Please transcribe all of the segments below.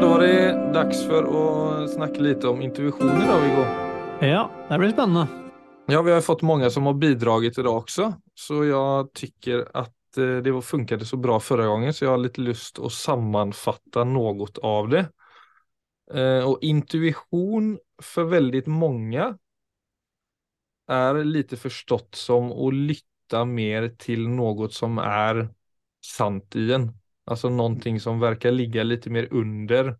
da var det dags for å snakke litt om intuition dag, Viggo. Ja, det blir spennende. Ja, vi har fått mange som har bidragit dag også, så jeg tykker at eh, det funket så bra forrige gangen, så jeg har litt lyst å sammenfatte noe av det. Og intuisjon intuition for veldig mange er litt forstått som å lytte mer til noe som er sant i en. Alltså någonting som verkar ligga lite mer under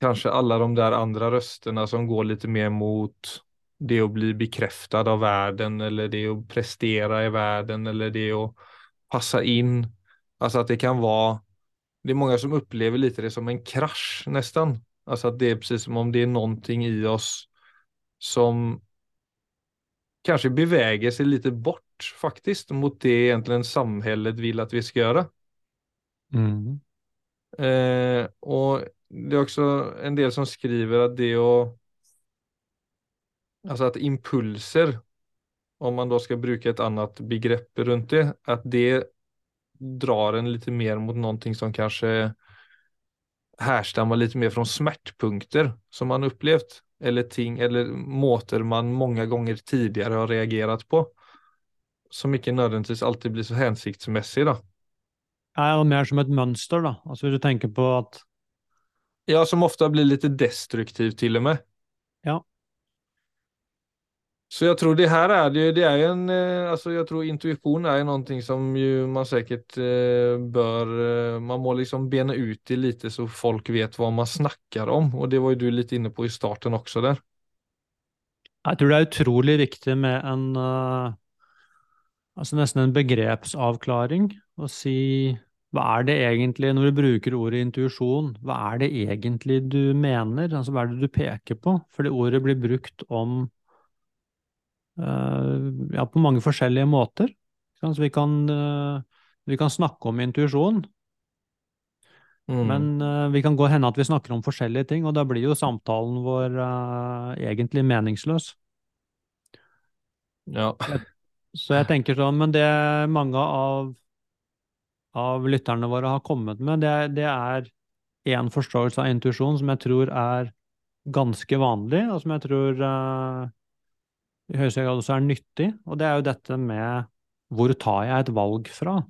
kanske alla de där andra rösterna som går lite mer mot det att bli bekräftad av världen eller det att prestera i världen eller det att passa in. Alltså att det kan vara, det är många som upplever lite det som en krasch nästan. Alltså att det är precis som om det är någonting i oss som kanske beväger sig lite bort faktiskt mot det egentligen samhället vill att vi ska göra. Mm. Eh, og det er også en del som skriver at det å Alltså at impulser, om man da skal bruke et annet begrepp rundt det, at det drar en litt mer mot noe som kanskje härstammar litt mer fra smärtpunkter som man upplevt eller ting, eller måter man mange ganger tidligere har reagerat på, som ikke nödvändigtvis alltid blir så hensiktsmessig, da er jo mer som et mønster, da. Altså hvis du tenker på at Ja, som ofte blir litt destruktiv, til og med. Ja. Så jeg tror det her er det, det er en eh, altså jeg tror intuisjon er noe som jo man sikkert eh, bør eh, Man må liksom bene ut det litt så folk vet hva man snakker om, og det var jo du litt inne på i starten også der. Jeg tror det er utrolig viktig med en uh, altså nesten en begrepsavklaring. Å si hva er det egentlig, når du bruker ordet intuisjon, hva er det egentlig du mener? Altså hva er det du peker på? Fordi ordet blir brukt om uh, ja, på mange forskjellige måter. Så vi kan, uh, vi kan snakke om intuisjon, mm. men uh, vi kan gå hende at vi snakker om forskjellige ting, og da blir jo samtalen vår egentlig meningsløs. Ja. Så jeg tenker sånn, men det mange av av lytterne våre har kommet med, det, det er én forståelse av intuisjon som jeg tror er ganske vanlig, og som jeg tror uh, i høyeste grad også er nyttig. Og det er jo dette med hvor tar jeg et valg fra?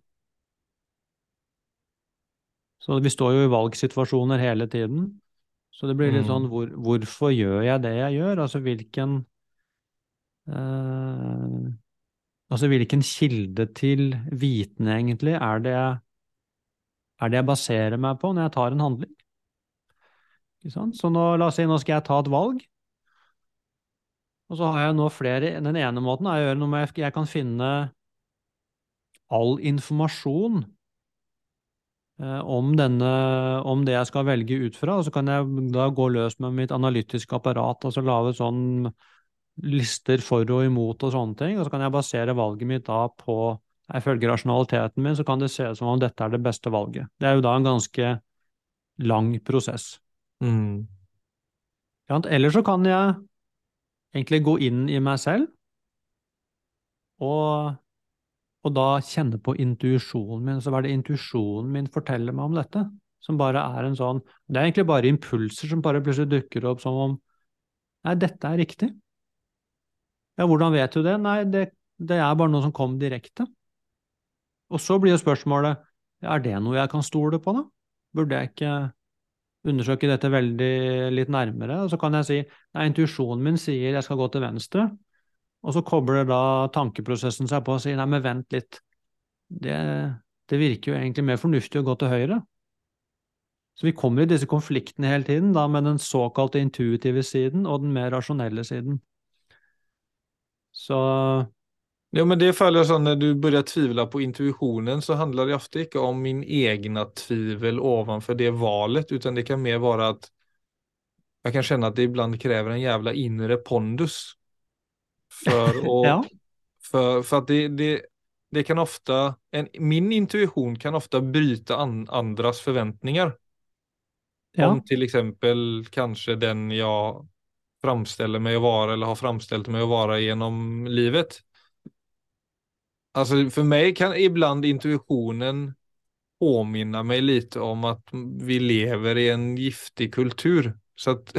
Så vi står jo i valgsituasjoner hele tiden. Så det blir litt sånn mm. hvor, hvorfor gjør jeg det jeg gjør? Altså hvilken uh, Altså hvilken kilde til viten egentlig er det, er det jeg baserer meg på når jeg tar en handling? Så nå, la oss si nå skal jeg ta et valg. Og så har jeg nå flere Den ene måten er å gjøre noe med jeg kan finne all informasjon eh, om, denne, om det jeg skal velge ut fra, og så kan jeg da gå løs med mitt analytiske apparat, altså lage sånn lister for og imot og sånne ting, og så kan jeg basere valget mitt da på Ifølge rasjonaliteten min så kan det se ut som om dette er det beste valget. Det er jo da en ganske lang prosess. Mm. Eller så kan jeg egentlig gå inn i meg selv og, og da kjenne på intuisjonen min. Så hva er det intuisjonen min forteller meg om dette? Som bare er en sånn Det er egentlig bare impulser som bare plutselig dukker opp som om Nei, dette er riktig. Ja, hvordan vet du det? Nei, det, det er bare noe som kom direkte. Og så blir jo spørsmålet er det noe jeg kan stole på, da? Burde jeg ikke undersøke dette veldig litt nærmere? Og så kan jeg si nei, intuisjonen min sier jeg skal gå til venstre, og så kobler da tankeprosessen seg på og sier nei, men vent litt, det, det virker jo egentlig mer fornuftig å gå til høyre. Så vi kommer i disse konfliktene hele tiden, da med den såkalte intuitive siden og den mer rasjonelle siden. Så jo, men det føler jeg sånn når du begynner tvivle på intuisjonen, så handler det ofte ikke om min egen tvivel ovenfor det valet, utan det kan mer være at jeg kan kjenne at det iblant krever en jævla indre pondus. For, å, ja. for, for at det, det, det kan ofte en, Min intuisjon kan ofte bryte an, andres forventninger. Ja. Om til eksempel kanskje den jeg framställer meg å være eller har framställt meg å være gjennom livet. Alltså för mig kan ibland intuitionen påminna mig lite om att vi lever i en giftig kultur. Så att,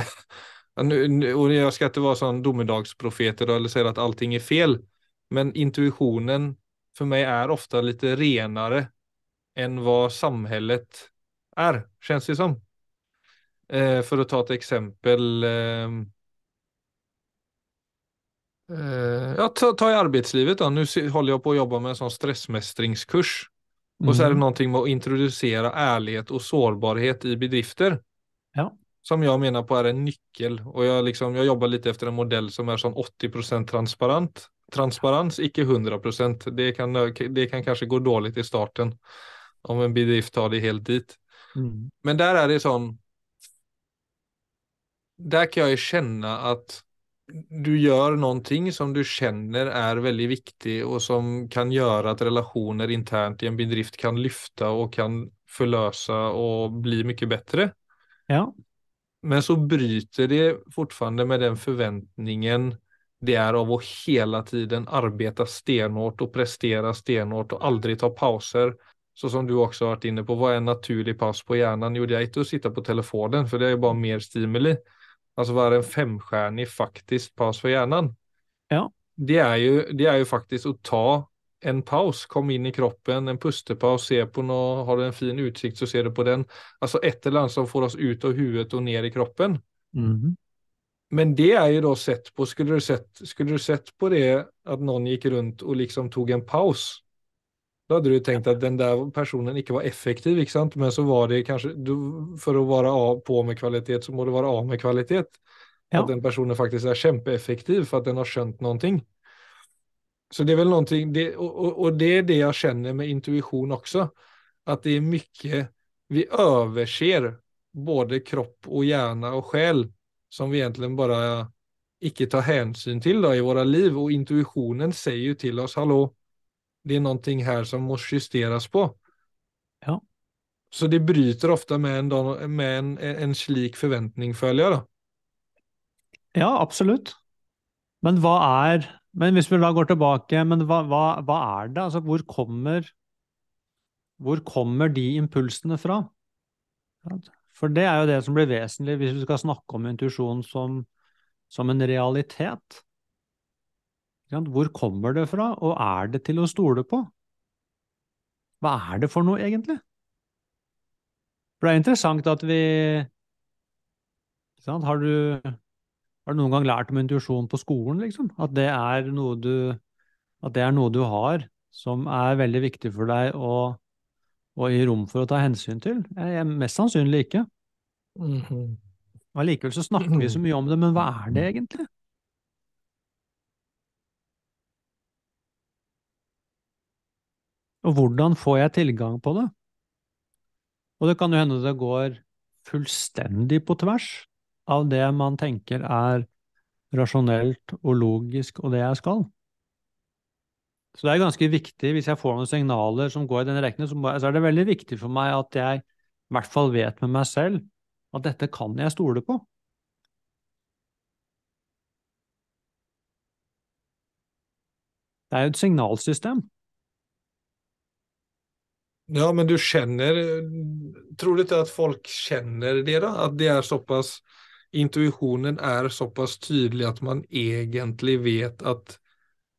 och jag ska inte vara sån domedagsprofet eller säga att allting är fel. Men intuitionen för mig är ofta lite renare än vad samhället är, känns det som. Eh, för att ta ett exempel. Eh, ja, ta, ta, i arbeidslivet. Da. Nu håller jag på att jobba med en sånn stressmestringskurs. Mm. Och så er det noe med å introdusere ærlighet og sårbarhet i bedrifter. Ja. Som jeg mener på er en nyckel. Og jeg, liksom, jeg jobber litt efter en modell som er sånn 80% transparent. Transparens, ikke 100%. Det kan, det kan kanskje gå dårlig i starten. Om en bedrift tar det helt dit. Mm. Men der er det sånn Der kan jeg kjenne att du gjør noe som du kjenner er veldig viktig, og som kan gjøre at relasjoner internt i en bedrift kan lyfta og kan forløse og bli mye bedre. Ja. Men så bryter det fortsatt med den forventningen det er av å hele tiden arbeide stenhårt og prestere stenhårt og aldri ta pauser. Så som du også har vært inne på, hva er en naturlig paus på hjernen? Jo, det er ikke å sitte på telefonen, for det er bare mer stimuli. Alltså är en femstjärnig faktisk paus för hjärnan? Ja. Det är ju, det är ju faktiskt att ta en paus, kom in i kroppen, en pustepaus, se på noe, har du en fin utsikt så ser du på den. Altså et eller annet som får oss ut av huvudet og ned i kroppen. Mm. Men det er jo da sett på, skulle du sett, skulle du sett på det at noen gikk rundt og liksom tog en paus? Då hadde du tenkt at den der personen ikke var effektiv, ikke sant? men så var det kanskje du, For å være av, på med kvalitet så må du være av med kvalitet. Ja. At den personen faktisk er kjempeeffektiv for at den har skjønt noe. Så det er vel noe det, og, og det er det jeg kjenner med intuition også, at det er mye vi overser både kropp og hjerne og sjel som vi egentlig bare ikke tar hensyn til da, i våre liv og intuitionen sier jo til oss, hallå, det är någonting här som måste justeras på. Ja. Så det bryter ofta med en, med en, en slik förväntning, føler jeg, da. Ja, absolutt. Men hva er Men hvis vi da går tilbake, men hva, hva, hva er det? Altså, hvor kommer Hvor kommer de impulsene fra? For det er jo det som blir vesentlig hvis vi skal snakke om intuisjon som, som en realitet. Hvor kommer det fra, og er det til å stole på? Hva er det for noe, egentlig? For det er interessant at vi har du, har du noen gang lært om intuisjon på skolen, liksom? At det er du, at det er noe du har som er veldig viktig for deg å, å gi rom for å ta hensyn til? Jeg, mest sannsynlig ikke. Mm -hmm. Allikevel så snakker vi så mye om det, men hva er det egentlig? Og hvordan får jeg tilgang på det? Og det kan jo hende det går fullstendig på tvers av det man tenker er rasjonelt og logisk og det jeg skal. Så det er ganske viktig, hvis jeg får noen signaler som går i den retningen, så er det veldig viktig for meg at jeg i hvert fall vet med meg selv at dette kan jeg stole på. Det er jo et signalsystem. Ja, men du kjenner tror du ikke at folk kjenner det da? At det er såpass Intuisjonen er såpass tydelig at man egentlig vet at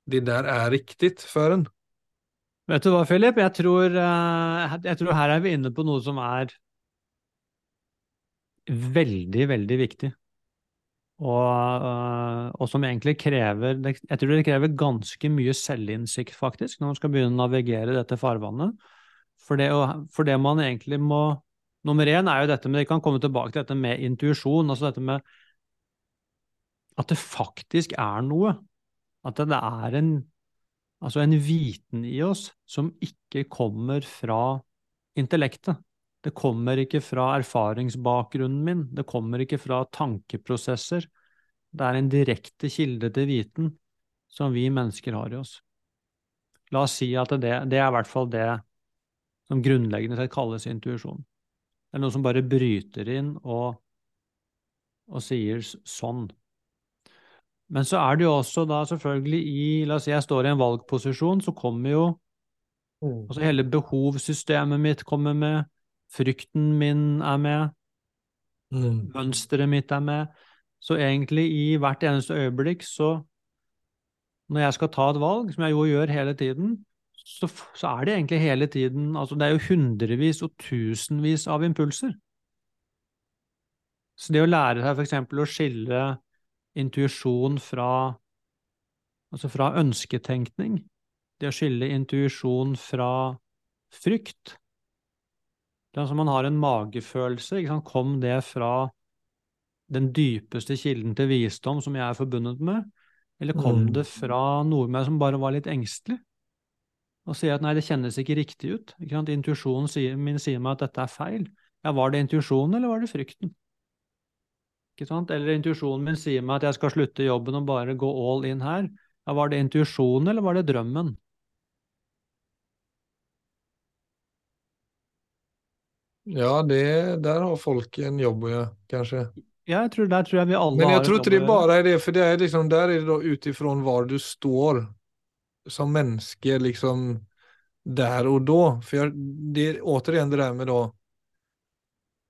det der er riktig for en? Vet du hva, Philip? Jeg tror, eh, jeg tror her er vi inne på noe som er veldig, veldig viktig. Og, eh, og, som egentlig krever Jeg tror det krever ganske mye selvinnsikt, faktisk, når man skal begynne å navigere dette farvannet. For det, for det, man egentlig må Nummer én er jo dette med Vi kan komme tilbake til dette med intuisjon. Altså dette med at det faktisk er noe. At det er en, altså en viten i oss som ikke kommer fra intellektet. Det kommer ikke fra erfaringsbakgrunnen min. Det kommer ikke fra tankeprosesser. Det er en direkte kilde til viten som vi mennesker har i oss. La oss si at det, det er i hvert fall det som grunnleggende sett kalles intuisjon. Det er noe som bare bryter inn og, og sier sånn. Men så er det jo også da selvfølgelig i La oss si jeg står i en valgposisjon, så kommer jo Mm. Altså hele behovssystemet mitt kommer med, frykten min er med, Mm. mønsteret mitt er med. Så egentlig i hvert eneste øyeblikk så Når jeg skal ta et valg, som jeg jo gjør hele tiden, så, så er det egentlig hele tiden Altså det er jo hundrevis og tusenvis av impulser. Så det å lære seg f.eks. å skille intuisjon fra Altså fra ønsketenkning, det å skille intuisjon fra frykt det er altså Man har en magefølelse. Kom det fra den dypeste kilden til visdom som jeg er forbundet med, eller kom Mm. det fra noe med som bare var litt engstelig? Og sier at nei, det kjennes ikke riktig ut. Ikke sant? Intuisjonen min sier meg at dette er feil. Ja, var det intuisjonen, eller var det frykten? Ikke sant? Eller intuisjonen min sier meg at jeg skal slutte jobben og bare gå all in her. Ja, var det intuisjonen, eller var det drømmen? Ja, det, der har folk en jobb å gjøre, kanskje. Ja, jeg tror, der tror jeg vi alle Men har jag et tror ikke det bare er det, for det er liksom, der er det ut utifrån hvor du står som menneske liksom der og da. For jag, det är återigen det där med då,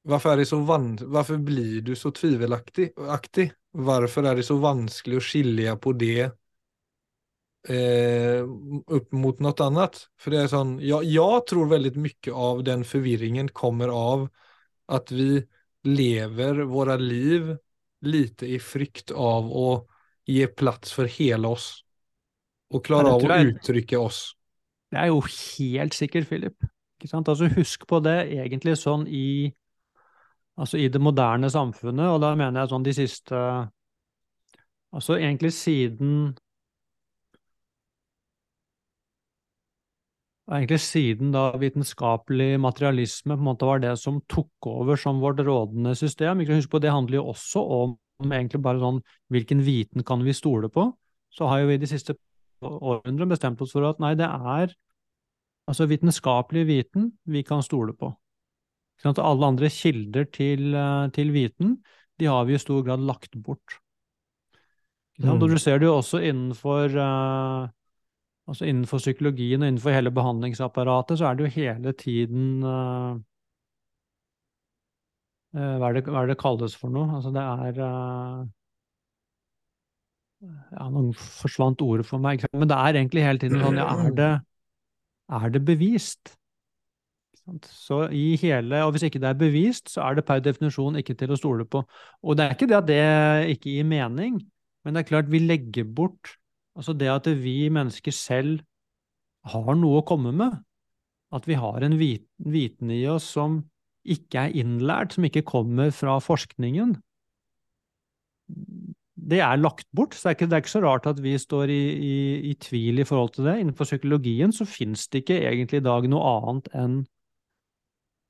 varför det så van, blir du så tvivelaktig? aktig? Är det så vanskelig å skille på det eh, opp mot noe annet? For det är sånn, jag, jag tror veldig mye av den forvirringen kommer av at vi lever våra liv lite i frykt av å ge plass for hele oss. Och klarer av å uttrykke oss. Det er jo helt sikkert, Philip. Altså, husk på det egentlig sånn i, altså i det moderne samfunnet, og da mener jeg sånn de siste Altså egentlig siden Egentlig siden da vitenskapelig materialisme på en måte var det som tok over som vårt rådende system. Husk på, det handler jo også om egentlig bare sånn hvilken viten kan vi stole på? Så har jo vi de siste århundrene bestemt oss for at nei, det er altså vitenskapelig viten vi kan stole på. Sånn at Alle andre kilder til, eh, til viten, de har vi i stor grad lagt bort. Sånn. Mm. Og du ser det jo også innenfor, uh, altså innenfor psykologien og innenfor hele behandlingsapparatet, så er det jo hele tiden uh, uh, hva, er det, hva er det kalles for noe? Altså det er Ja, nå forsvant ordet for meg, men det er egentlig hele tiden sånn, ja, er det, er det bevist? Så i hele, og hvis ikke det er bevist, så er det per definisjon ikke til å stole på. Og det er ikke det at det ikke gir mening, men det er klart vi legger bort altså det at vi mennesker selv har noe å komme med. At vi har en vit- viten i oss som ikke er innlært, som ikke kommer fra forskningen. Det er lagt bort, så det er ikke, det er ikke så rart at vi står i, i, i tvil i forhold til det. Innenfor psykologien så finnes det ikke egentlig i dag noe annet enn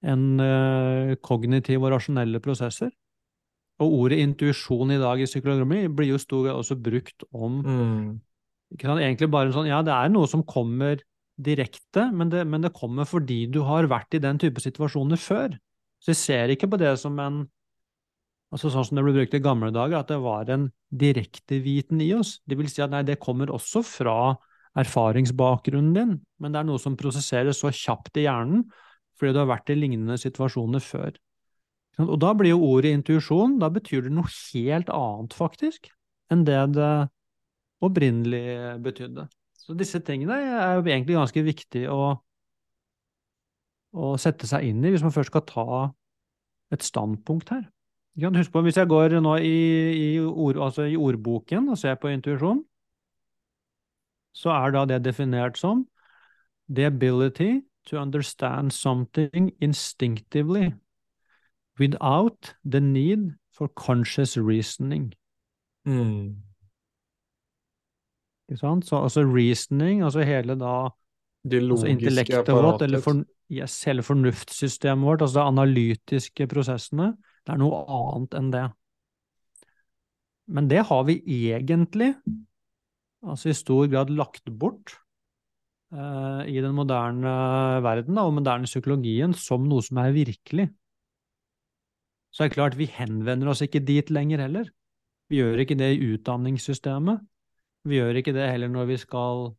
en, uh, kognitive og rasjonelle prosesser. Og ordet intuisjon i dag i psykologi blir jo stor også brukt om Mm. Egentlig bare sånn, ja, det er noe som kommer direkte, men det, men det kommer fordi du har vært i den type situasjoner før. Så jeg ser ikke på det som en altså Sånn som det ble brukt i gamle dager, at det var en direkteviten i oss. Det vil si at nei, det kommer også fra erfaringsbakgrunnen din, men det er noe som prosesseres så kjapt i hjernen fordi du har vært i lignende situasjoner før. Og da blir jo ordet intuisjon, da betyr det noe helt annet, faktisk, enn det det opprinnelig betydde. Så disse tingene er jo egentlig ganske viktig å, å sette seg inn i hvis man først skal ta et standpunkt her. Ikke kan Husk på, hvis jeg går nå i, i, ord, altså i ordboken og ser på intuisjon, så er da det definert som the ability to understand something instinctively without the need for conscious reasoning. Mm. Ikke sant? Så altså reasoning, altså hele da Det altså intellektet vårt, apparatet. eller for, yes, hele fornuftssystemet vårt, altså de analytiske prosessene, det er noe annet enn det. Men det har vi egentlig, altså i stor grad lagt bort eh, i den moderne verden da, og moderne psykologien som noe som er virkelig. Så det er klart, vi henvender oss ikke dit lenger heller. Vi gjør ikke det i utdanningssystemet. Vi gjør ikke det heller når vi skal eh,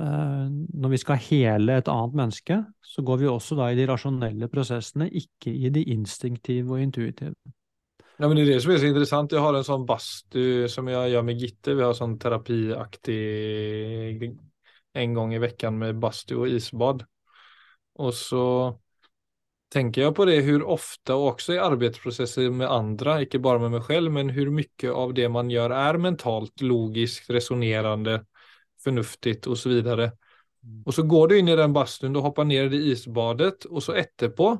når vi skal hele et annet menneske, så går vi også da i de rasjonelle prosessene, ikke i de instinktive og intuitive. Ja, men det er det som er så interessant. Jeg har en sånn badstue som jeg gjør med Gitte. Vi har sånn terapiaktig en gang i veckan med badstue og isbad. Og så tenker jeg på det hvor ofte, og også i arbeidsprosesser med andre, ikke bare med meg selv, men hvor mye av det man gjør er mentalt, logisk, resonnerende, fornuftig så vidare. Og så går du inn i den bastun, du hopper ned i isbadet, og så etterpå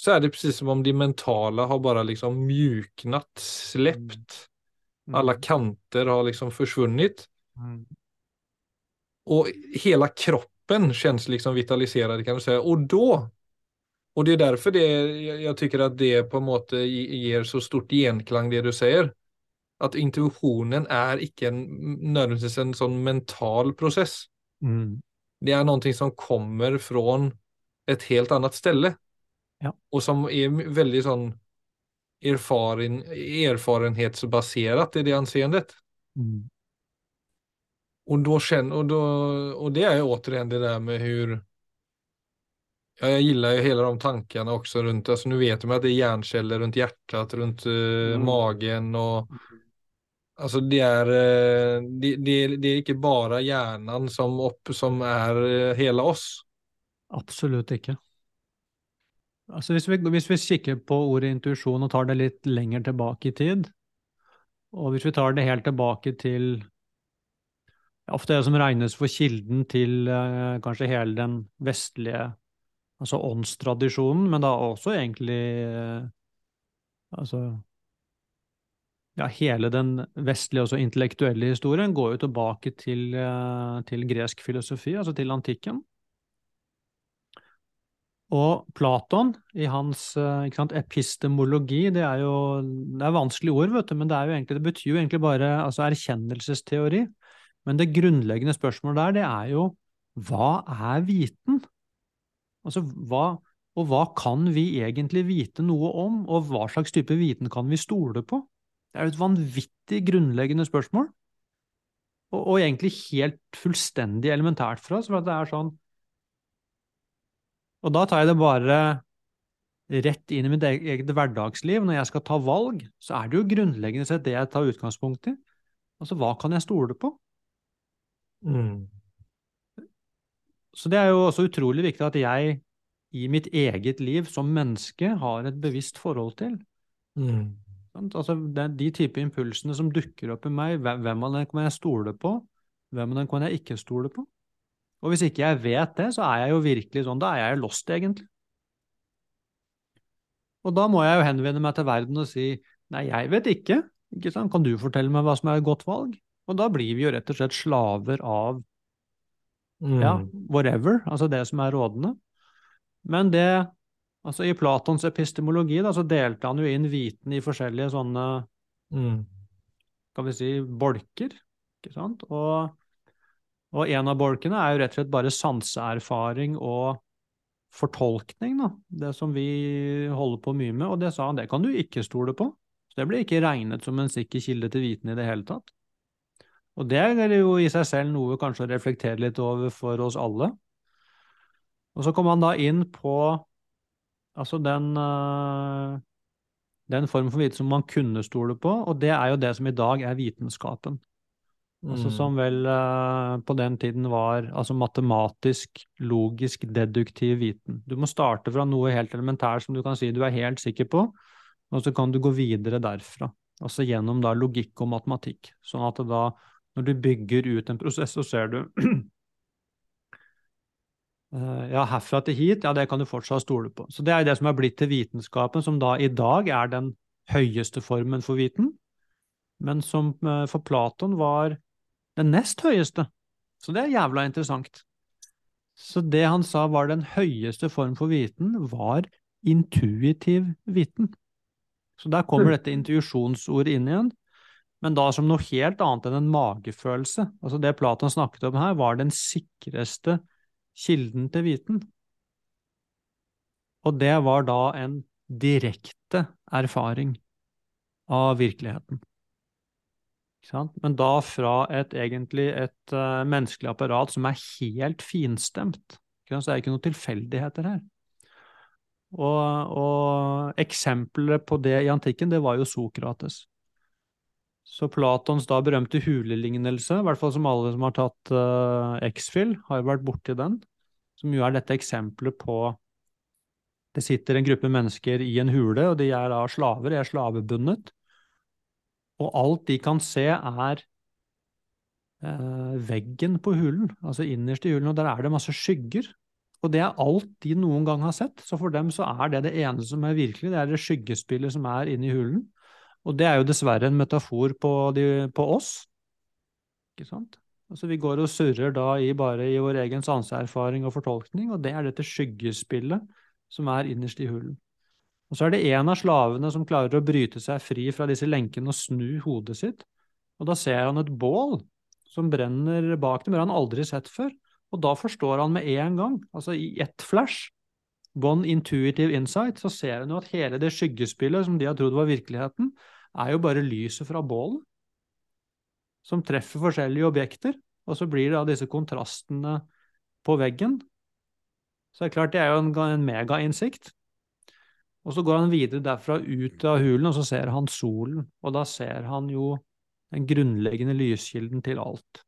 så er det precis som om det mentala har bare liksom mjuknat, släppt. Mm. Alla kanter har liksom forsvunnet. Mm. Och hela kroppen känns liksom vitaliserad kan du säga. Och då og det er derfor det, jeg tycker at det på en måte gir så stort gjenklang, det du sier. At intuisjonen er ikke en, nødvendigvis en sånn mental prosess. Mm. Det er noe som kommer fra et helt annet sted. Ja. Og som er veldig sånn erfaren, erfarenhetsbasert i det anseendet. Mm. Og, då och, då, og, det er jo återigen det der med hvordan Ja, jeg gillar ju hela de tankene också runt, alltså nu vet man at det er hjärnceller rundt hjertet, rundt uh, mm. magen och Alltså det er, uh, det, de det, er ikke bare hjernen som, opp, som er uh, hele oss. Absolutt ikke. Altså hvis, vi, hvis vi kikker på ordet intuisjon og tar det litt lenger tilbake i tid, og hvis vi tar det helt tilbake til ofte det som regnes for kilden til kanskje hele den vestlige altså åndstradisjonen, men da også egentlig eh, altså ja, hele den vestlige, også intellektuelle historien går jo tilbake til, eh, til gresk filosofi, altså til antikken. Og Platon, i hans eh, sant, epistemologi, det er jo det er vanskelige ord, vet du, men det, egentlig, det betyr jo egentlig bare altså erkjennelsesteori. Men det grunnleggende spørsmålet der, det er jo hva er viten? Altså, hva, og hva kan vi egentlig vite noe om, og hva slags type viten kan vi stole på? Det er jo et vanvittig grunnleggende spørsmål, og, og egentlig helt fullstendig elementært for oss, for at det er sånn Og da tar jeg det bare rett inn i mitt eget hverdagsliv. Når jeg skal ta valg, så er det jo grunnleggende sett det jeg tar utgangspunkt i. Altså, hva kan jeg stole på? Mm. Så det er jo også utrolig viktig at jeg i mitt eget liv som menneske har et bevisst forhold til. Mm. Altså, det er de type impulsene som dukker opp i meg, hvem av dem kan jeg stole på, hvem av dem kan jeg ikke stole på? Og hvis ikke jeg vet det, så er jeg jo virkelig sånn, da er jeg lost, egentlig. Og da må jeg jo henvende meg til verden og si nei, jeg vet ikke, ikke sant, kan du fortelle meg hva som er et godt valg? Og da blir vi jo rett og slett slaver av Mm. Ja, whatever, altså det som er rådende. Men det Altså i Platons epistemologi da, så delte han jo inn viten i forskjellige sånne mm. Skal vi si bolker, ikke sant? Og, og en av bolkene er jo rett og slett bare sanseerfaring og fortolkning, da. Det som vi holder på mye med. Og det sa han, det kan du ikke stole på. Så det ble ikke regnet som en sikker kilde til viten i det hele tatt. Og det er jo i seg selv noe kanskje å reflektere litt over for oss alle. Og så kom han da inn på altså den, uh, den form for viten som man kunne stole på, og det er jo det som i dag er vitenskapen. Altså mm. Altså som vel uh, på den tiden var altså matematisk, logisk, deduktiv viten. Du må starte fra noe helt elementært som du kan si du er helt sikker på, og så kan du gå videre derfra. Altså gjennom da logikk og matematikk. Sånn at da når du bygger ut en prosess, så ser du eh, Ja, herfra til hit, ja, det kan du fortsatt stole på. Så det er det som er blitt til vitenskapen, som da i dag er den høyeste formen for viten, men som eh, for Platon var den nest høyeste. Så det er jævla interessant. Så det han sa var den høyeste form for viten, var intuitiv viten. Så der kommer mm. dette intuisjonsordet inn igjen men da som noe helt annet enn en magefølelse. Altså Det Platon snakket om her, var den sikreste kilden til viten. Og det var da en direkte erfaring av virkeligheten. Men da fra et egentlig et uh, menneskelig apparat som er helt finstemt. Så det er ikke noen tilfeldigheter her. Og, og eksempelet på det i antikken, det var jo Sokrates. Så Platons da berømte hulelignelse, i hvert fall som alle som har tatt uh, X-Fill, har vært borti den, som jo er dette eksempelet på Det sitter en gruppe mennesker i en hule, og de er da slaver, de er slavebundet. Og alt de kan se, er eh, veggen på hulen, altså innerst i hulen, og der er det masse skygger. Og det er alt de noen gang har sett, så for dem så er det det eneste som er virkelig, det er det skyggespillet som er inne i hulen. Og det er jo dessverre en metafor på, de, på oss, ikke sant? Altså Vi går og surrer da i bare i vår egen sanseerfaring og fortolkning, og det er dette skyggespillet som er innerst i hulen. Og så er det en av slavene som klarer å bryte seg fri fra disse lenkene og snu hodet sitt, og da ser han et bål som brenner bak dem, det har han aldri sett før. Og da forstår han med en gang, altså i ett flash, one intuitive insight, så ser han jo at hele det skyggespillet som de har trodd var virkeligheten, er jo bare lyset fra bålet som treffer forskjellige objekter, og så blir det da disse kontrastene på veggen. Så det er klart det er jo en, en megainnsikt. Og så går han videre derfra ut av hulen, og så ser han solen, og da ser han jo den grunnleggende lyskilden til alt.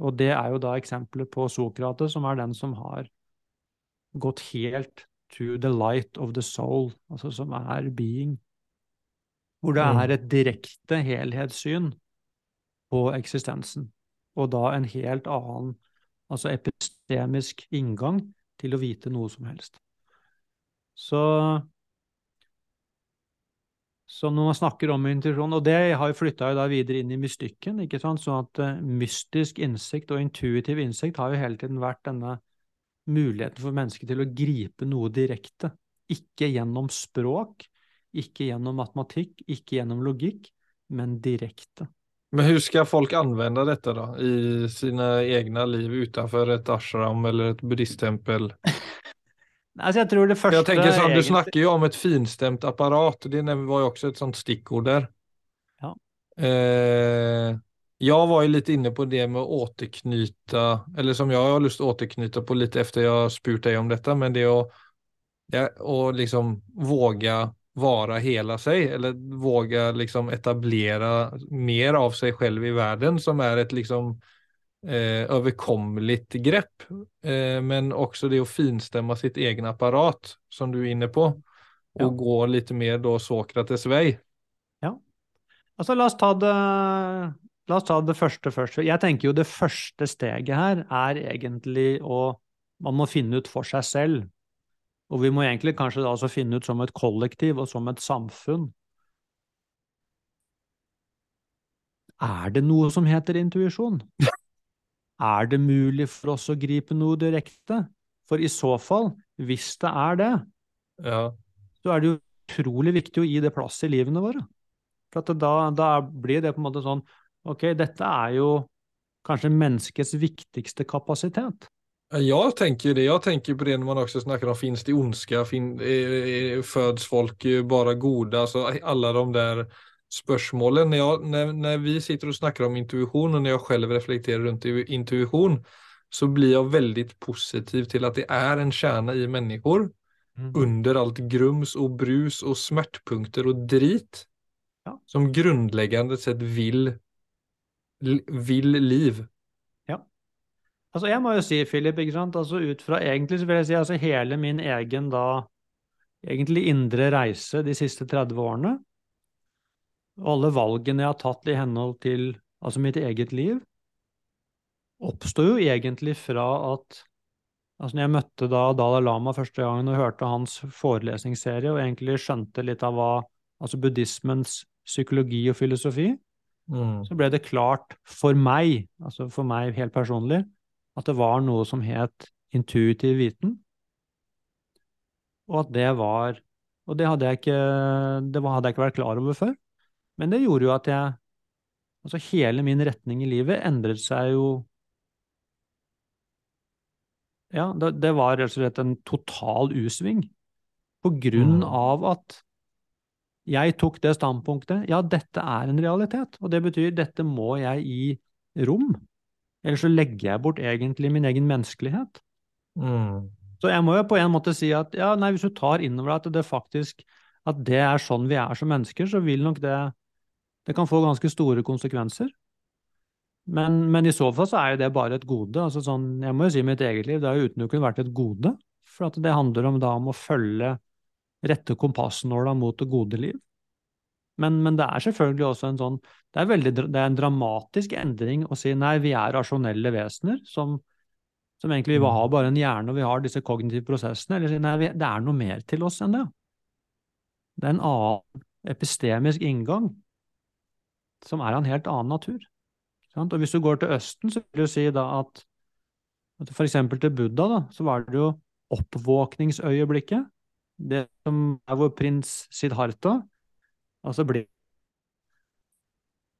Og det er jo da eksempelet på Sokrates, som er den som har gått helt to the light of the soul, altså som er being. Hvor det mm. er et direkte helhetssyn på eksistensen, og da en helt annen, altså epistemisk inngang til å vite noe som helst. Så så når man snakker om intuisjon, og det har jo flytta videre inn i mystikken, ikke sant? sånn at uh, mystisk innsikt og intuitiv innsikt har jo hele tiden vært denne muligheten for mennesket til å gripe noe direkte. Ikke gjennom språk, ikke gjennom matematikk, ikke gjennom logikk, men direkte. Men hvordan skal folk anvende dette da, i sine egne liv utenfor et ashram eller et buddhisttempel? Altså, jeg tror det første jeg tenker sånn, Du egentlig... snakker jo om et finstemt apparat. Det var jo også et sånt stikkord der. Ja. Eh, jeg var jo litt inne på det med å återknyte Eller som jeg har lyst til å återknyte på litt etter jeg har spurt deg om dette, men det å, ja, å liksom våge være hele seg, eller våge liksom etablere mer av seg selv i verden, som er et liksom eh, överkomligt grepp. Eh, men også det å finstämma sitt egen apparat som du er inne på. Og ja. gå litt mer då Sokrates vei. Ja. Altså la oss ta det La oss ta det første først. Jeg tenker jo det første steget her er egentlig å Man må finne ut for seg selv. Og vi må egentlig kanskje da også finne ut som et kollektiv og som et samfunn. Er det noe som heter intuisjon? Er det mulig for oss å gripe noe direkte? For i så fall, hvis det er det, ja. så er det jo utrolig viktig å gi det plass i livene våre. For da, da, blir det på en måte sånn Ok, dette er jo kanskje menneskets viktigste kapasitet. Jeg tenker det. Jeg tenker på det når man også snakker om finnes det ondska, fin, eh, föds folk bare gode, altså alle de der spørsmålet. Når, jeg, når, når, vi sitter og snakker om intuisjon, og når jeg selv reflekterer rundt intuisjon, så blir jeg veldig positiv til at det er en kjerne i mennesker, mm. under alt grums og brus og smertepunkter og drit, ja. som grunnleggende sett vil, vil liv. Altså, jeg må jo si, Philip, ikke sant? Altså, ut fra egentlig så vil jeg si altså hele min egen da egentlig indre reise de siste 30 årene, og alle valgene jeg har tatt i henhold til altså mitt eget liv, oppstod jo egentlig fra at altså når jeg møtte da Dalai Lama første gangen og hørte hans forelesningsserie og egentlig skjønte litt av hva altså buddhismens psykologi og filosofi, mm. så ble det klart for meg, altså for meg helt personlig, at det var noe som het intuitiv viten, og at det var Og det hadde jeg ikke, det hadde jeg ikke vært klar over før. Men det gjorde jo at jeg Altså hele min retning i livet endret seg jo Ja, det, det var rett og slett en total U-sving. På grunn mm. av at jeg tok det standpunktet. Ja, dette er en realitet, og det betyr dette må jeg gi rom. Ellers så legger jeg bort egentlig min egen menneskelighet. Mm. Så jeg må jo på en måte si at ja, nei, hvis du tar innover deg at det faktisk at det er sånn vi er som mennesker, så vil nok det Det kan få ganske store konsekvenser. Men, men, i så fall så er jo det bare et gode. altså sånn, Jeg må jo si mitt eget liv, det har jo utelukkende vært et gode. For at det handler om da om å følge rette kompassnåla mot det gode liv. Men, men, det er selvfølgelig også en sånn det er, veldig, det er en dramatisk endring å si nei, vi er rasjonelle vesener som, som egentlig vi har bare en hjerne og vi har disse kognitive prosessene. Eller si nei, det er noe mer til oss enn det. Det er en annen epistemisk inngang som er av en helt annen natur. Og hvis du går til Østen, så vil du si da at, for eksempel til Buddha, da, så var det jo oppvåkningsøyeblikket. Det som er hvor prins Siddhartha altså blir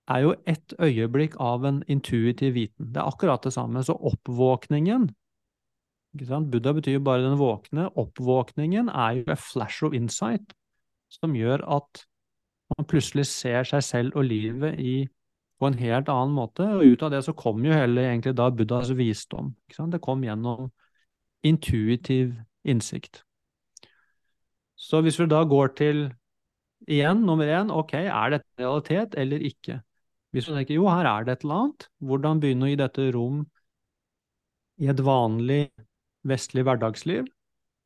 er jo ett øyeblikk av en intuitiv viten. Det er akkurat det samme. Så oppvåkningen Buddha betyr jo bare den våkne. Oppvåkningen er jo a flash of insight som gjør at man plutselig ser seg selv og livet i på en helt annen måte. Og ut av det så kom jo hele egentlig da Buddhas visdom. Det kom gjennom intuitiv innsikt. Så hvis vi da går til igjen, nummer én, ok, er dette realitet eller ikke? Hvis du tenker jo, her er det et eller annet, hvordan begynne å gi dette rom i et vanlig vestlig hverdagsliv,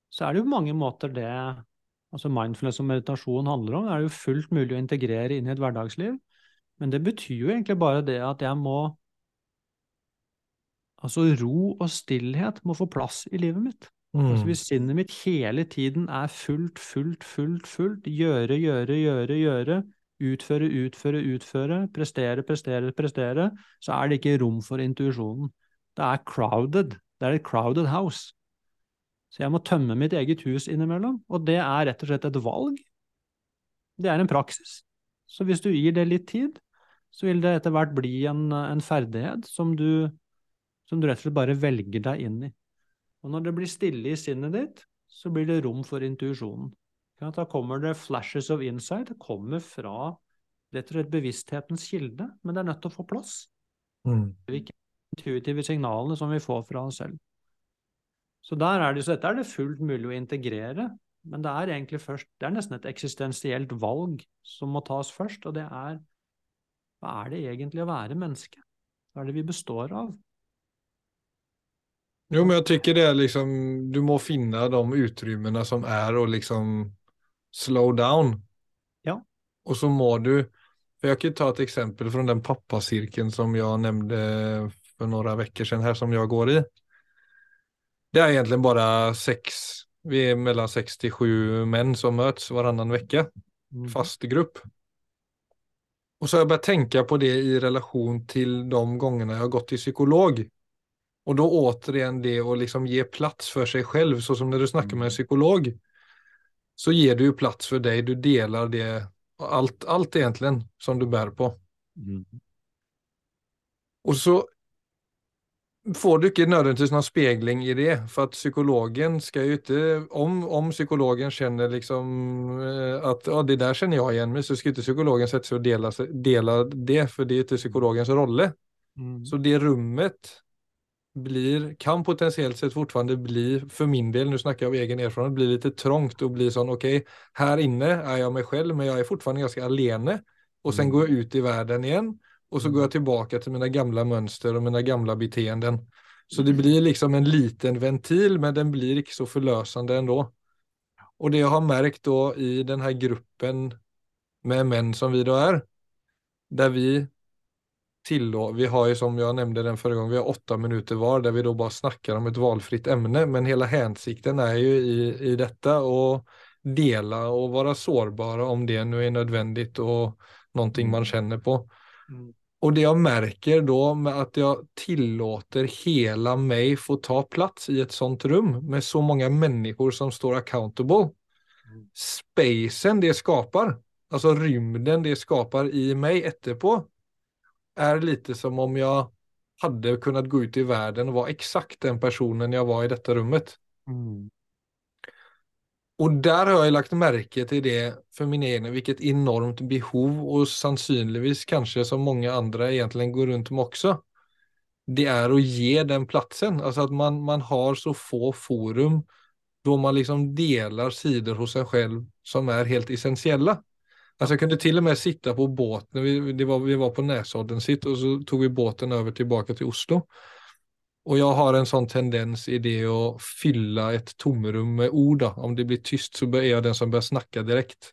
så er det jo på mange måter det altså mindfulness og meditasjon handler om. Det er jo fullt mulig å integrere inn i et hverdagsliv. Men det betyr jo egentlig bare det at jeg må Altså, ro og stillhet må få plass i livet mitt. Altså, mm. Altså, hvis sinnet mitt hele tiden er fullt, fullt, fullt, fullt, gjøre, gjøre, gjøre, gjøre, utføre, utføre, utføre, prestere, prestere, prestere, så er det ikke rom for intuisjonen. Det er crowded. Det er et crowded house. Så jeg må tømme mitt eget hus innimellom, og det er rett og slett et valg. Det er en praksis. Så hvis du gir det litt tid, så vil det etter hvert bli en, en ferdighet som du, som du rett og slett bare velger deg inn i. Og når det blir stille i sinnet ditt, så blir det rom for intuisjonen. Da kommer det flashes of insight. Det kommer fra rett og slett bevissthetens kilde, men det er nødt til å få plass. Mm. Det er ikke intuitive signalene som vi får fra oss selv. Så, der er det, så dette er det fullt mulig å integrere, men det er egentlig først Det er nesten et eksistensielt valg som må tas først, og det er hva er det egentlig å være menneske? Hva er det vi består av? Jo, men jeg tycker det er liksom, du må finne de utrymmene som er å liksom slow down. Ja. Og så må du, for jeg kan ta et eksempel fra den pappasirkelen som jeg nevnte for noen uker siden her, som jeg går i. Det er egentlig bare seks, vi er mellom seks til sju menn som møtes varannan vecka, uke. fast grupp. Og så har jeg börjat tenkt på det i relasjon til de gangene jeg har gått til psykolog. Og da återigen det å liksom ge plats för sig själv, så som när du snakker med en psykolog, så gir du ju plats for deg, du deler det, alt, alt egentlig som du bærer på. Mm. Og så får du ikke nødvendigvis noen spegling i det, for at psykologen skal jo ikke Om, om psykologen kjenner liksom eh, at ja, det der kjenner jeg igjen med, så skal ikke psykologen sette seg og dele, dele det, for det er ikke psykologens rolle. Mm. Så det rommet blir, kan potentiellt sett fortfarande bli, for min del, nå snakker jeg av egen erfarenhet, bli litt trångt og bli sånn ok, her inne er jeg meg selv, men jeg er fortfarande ganske alene. Og sen mm. går jeg ut i verden igjen och så går jag tillbaka till mina gamla mönster och mina gamla beteenden. Så det blir liksom en liten ventil, men den blir ikke så forløsende ändå. Og det jeg har märkt då i den här gruppen med menn som vi då är, där vi tillå, vi har ju som jag nämnde den förra gången, vi har åtta minuter var där vi då bara snackar om ett valfritt ämne, men hela hänsikten är ju i, i detta och dela och vara sårbara om det nu är nödvändigt och någonting man känner på. Mm. Och det jag märker då med att jag tillåter hela mig få ta plats i ett sånt rum med så många människor som står accountable. Spacen det skapar, alltså rymden det skapar i mig etterpå, är lite som om jag hade kunnat gå ut i världen och vara exakt den personen jag var i detta rummet. Mm. Och där har jag lagt märke till det för min egen, vilket enormt behov och sannsynligvis kanske som många andra egentligen går runt med också. Det är att ge den platsen, alltså att man, man har så få forum då man liksom delar sidor hos sig själv som är helt essentiella. Alltså jag kunde till och med sitta på båten, vi, var, vi var på Näsodden sitt och så tog vi båten över tillbaka till Oslo. Och jag har en sån tendens i det att fylla ett tomrum med ord. Om det blir tyst så är jag den som börjar snacka direkt.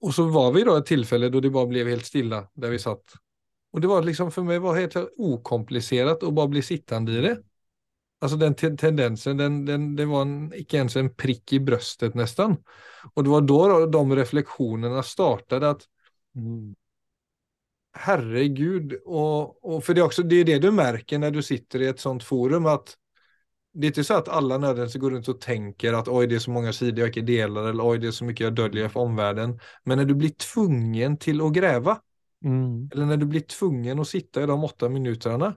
Och så var vi då ett tillfälle då det bara blev helt stilla där vi satt. Och det var liksom för mig var helt okomplicerat att bara bli sittande i det. Alltså den tendensen, den, den, det var en, ikke ens en prick i bröstet nästan. Och det var da de refleksjonene startet at mm. herregud, och, och för det är också det, er det du merker når du sitter i et sånt forum at det er ikke så at alle nödvändigtvis går rundt og tenker at oj det er så mange sider jeg ikke deler, eller oj det er så mye jeg döljer for omvärlden. Men når du blir tvungen til å gräva mm. eller når du blir tvungen å sitte i de åtta minuterna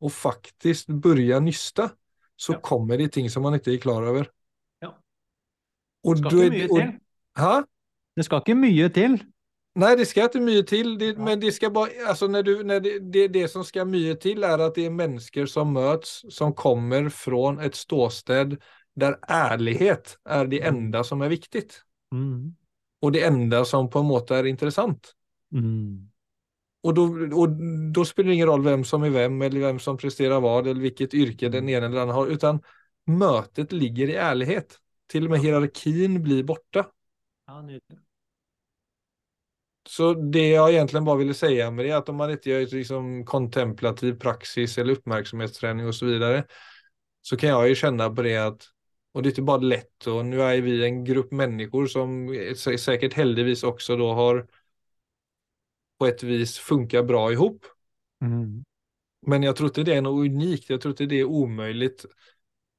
och faktisk börja nysta så ja. kommer det ting som man ikke er klar over. Ja. det skal ikke mye til. Hæ? Det skal ikke mye til. Nei, det skal ikke mye til, det, ja. men det skal bare altså når du, når det, det, det som skal mye til, er at det er mennesker som møtes, som kommer fra et ståsted der ærlighet er det mm. enda som er viktig, Mm. og det enda som på en måte er interessant. Mm. Och då, och då spelar det ingen roll vem som är vem eller vem som presterar vad eller vilket yrke den ena eller andra har, utan mötet ligger i ärlighet. Till och med hierarkin blir borta. Ja, så det jag egentligen bara ville säga med det är att om man inte gör liksom kontemplativ praxis eller uppmärksamhetsträning och så vidare så kan jag ju känna på det att och det är inte bara lätt och nu är vi en grupp människor som säkert heldigvis också då har på ett vis funkar bra ihop. Mm. Men jag tror inte det är något unikt, jag tror inte det är omöjligt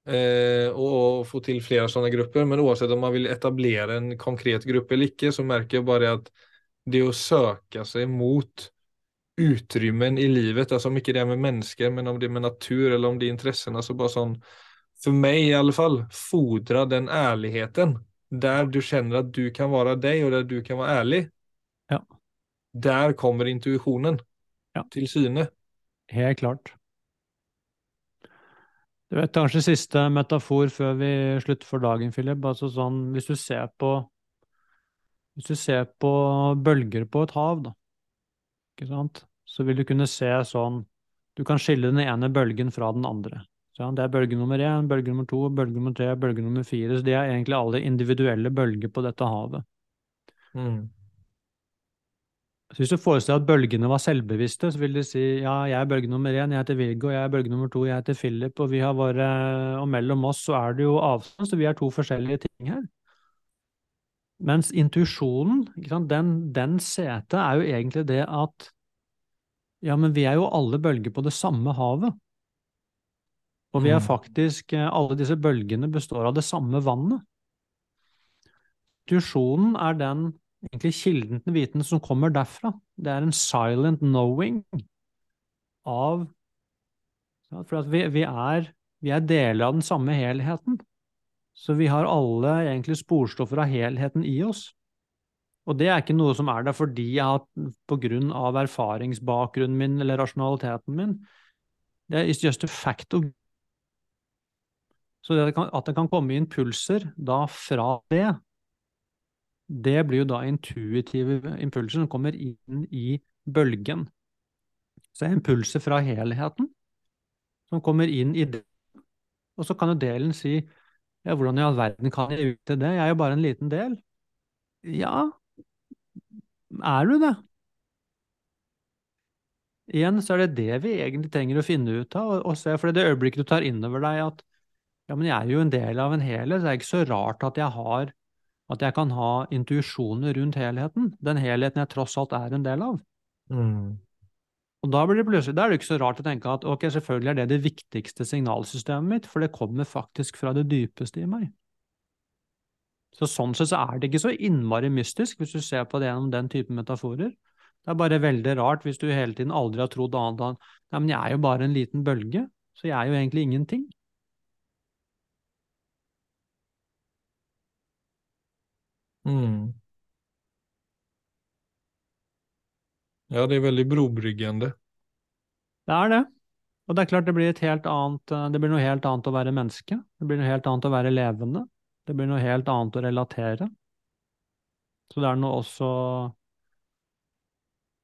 eh, att få till flera sådana grupper. Men oavsett om man vill etablera en konkret grupp eller icke så märker jag bara att det är att söka sig mot utrymmen i livet, alltså mycket det är med människor, men om det är med natur eller om det är intressen, alltså bara sån, för mig i alla fall, fodra den ärligheten. Där du känner att du kan vara dig och där du kan vara ärlig. Ja. Där kommer intuisjonen ja. til syne. Helt klart. Du vet, kanskje siste metafor før vi slutter for dagen, Philip. Altså sånn, hvis du ser på Hvis du ser på bølger på et hav, da, ikke sant, så vil du kunne se sånn Du kan skille den ene bølgen fra den andre. Så det er bølge nummer én, bølge nummer to, bølge nummer tre, bølge nummer fire. Så de er egentlig alle individuelle bølger på dette havet. Mm. Så Hvis du forestiller at bølgene var selvbevisste, så vil de si ja, jeg er bølge nummer én, jeg heter Viggo, jeg er bølge nummer to, jeg heter Philip, og vi har våre Og mellom oss så er det jo avstand, så vi er to forskjellige ting her. Mens intuisjonen, den, den setet er jo egentlig det at ja, men vi er jo alle bølger på det samme havet. Og vi er mm. faktisk eh, Alle disse bølgene består av det samme vannet. Intuisjonen er den egentlig kilden til viten som kommer derfra. Det er en silent knowing av For vi, vi, er, vi er deler av den samme helheten. Så vi har alle egentlig sporstoffer av helheten i oss. Og det er ikke noe som er der fordi jeg har på grunn av erfaringsbakgrunnen min eller rasjonaliteten min. Det er just a fact of Så det at det kan komme impulser da fra det, det blir jo da intuitive impulser som kommer inn i bølgen. Så er impulser fra helheten som kommer inn i det. Og så kan jo delen si ja, hvordan i all verden kan jeg ut til det? Jeg er jo bare en liten del. Ja, er du det? Igjen så er det det vi egentlig trenger å finne ut av, og, se, for det øyeblikket du tar inn over deg at ja, men jeg er jo en del av en helhet, så det er ikke så rart at jeg har at jeg kan ha intuisjoner rundt helheten, den helheten jeg tross alt er en del av. Mm. Og da blir det plutselig, da er det ikke så rart å tenke at ok, selvfølgelig er det det viktigste signalsystemet mitt, for det kommer faktisk fra det dypeste i meg. Så Sånn sett så er det ikke så innmari mystisk, hvis du ser på det gjennom den typen metaforer. Det er bare veldig rart hvis du hele tiden aldri har trodd annet enn nei, men jeg er jo bare en liten bølge, så jeg er jo egentlig ingenting. Mm. Ja, det er veldig brobryggende. Det er det. Og det er klart det blir annet eh, Det blir noe helt annet å være menneske. Det blir noe helt annet å være levende. Det blir noe helt annet å relatere. Så det er noe også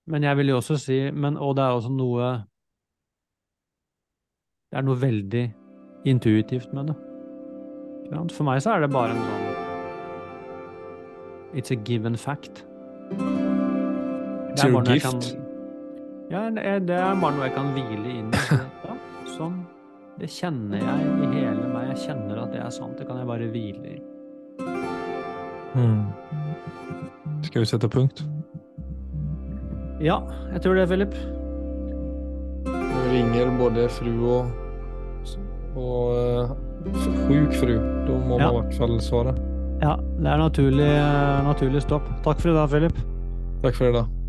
Men jeg vil jo også si men, Og det er også noe Det er noe veldig intuitivt med det. For meg så er det bare en sånn It's a given fact. It's your gift. Kan, ja, det er bare noe jeg kan hvile inn i. Ja, sånn. Det kjenner jeg i hele meg. Jeg kjenner at det er sant. Det kan jeg bare hvile i. Mm. Skal vi sette punkt? Ja, jeg tror det, Philip. Nå ringer både fru og, og uh, sjuk fru. Da må ja. man i hvert fall svare. Det er naturlig, naturlig stopp. Takk for i dag, Philip. Takk for i dag.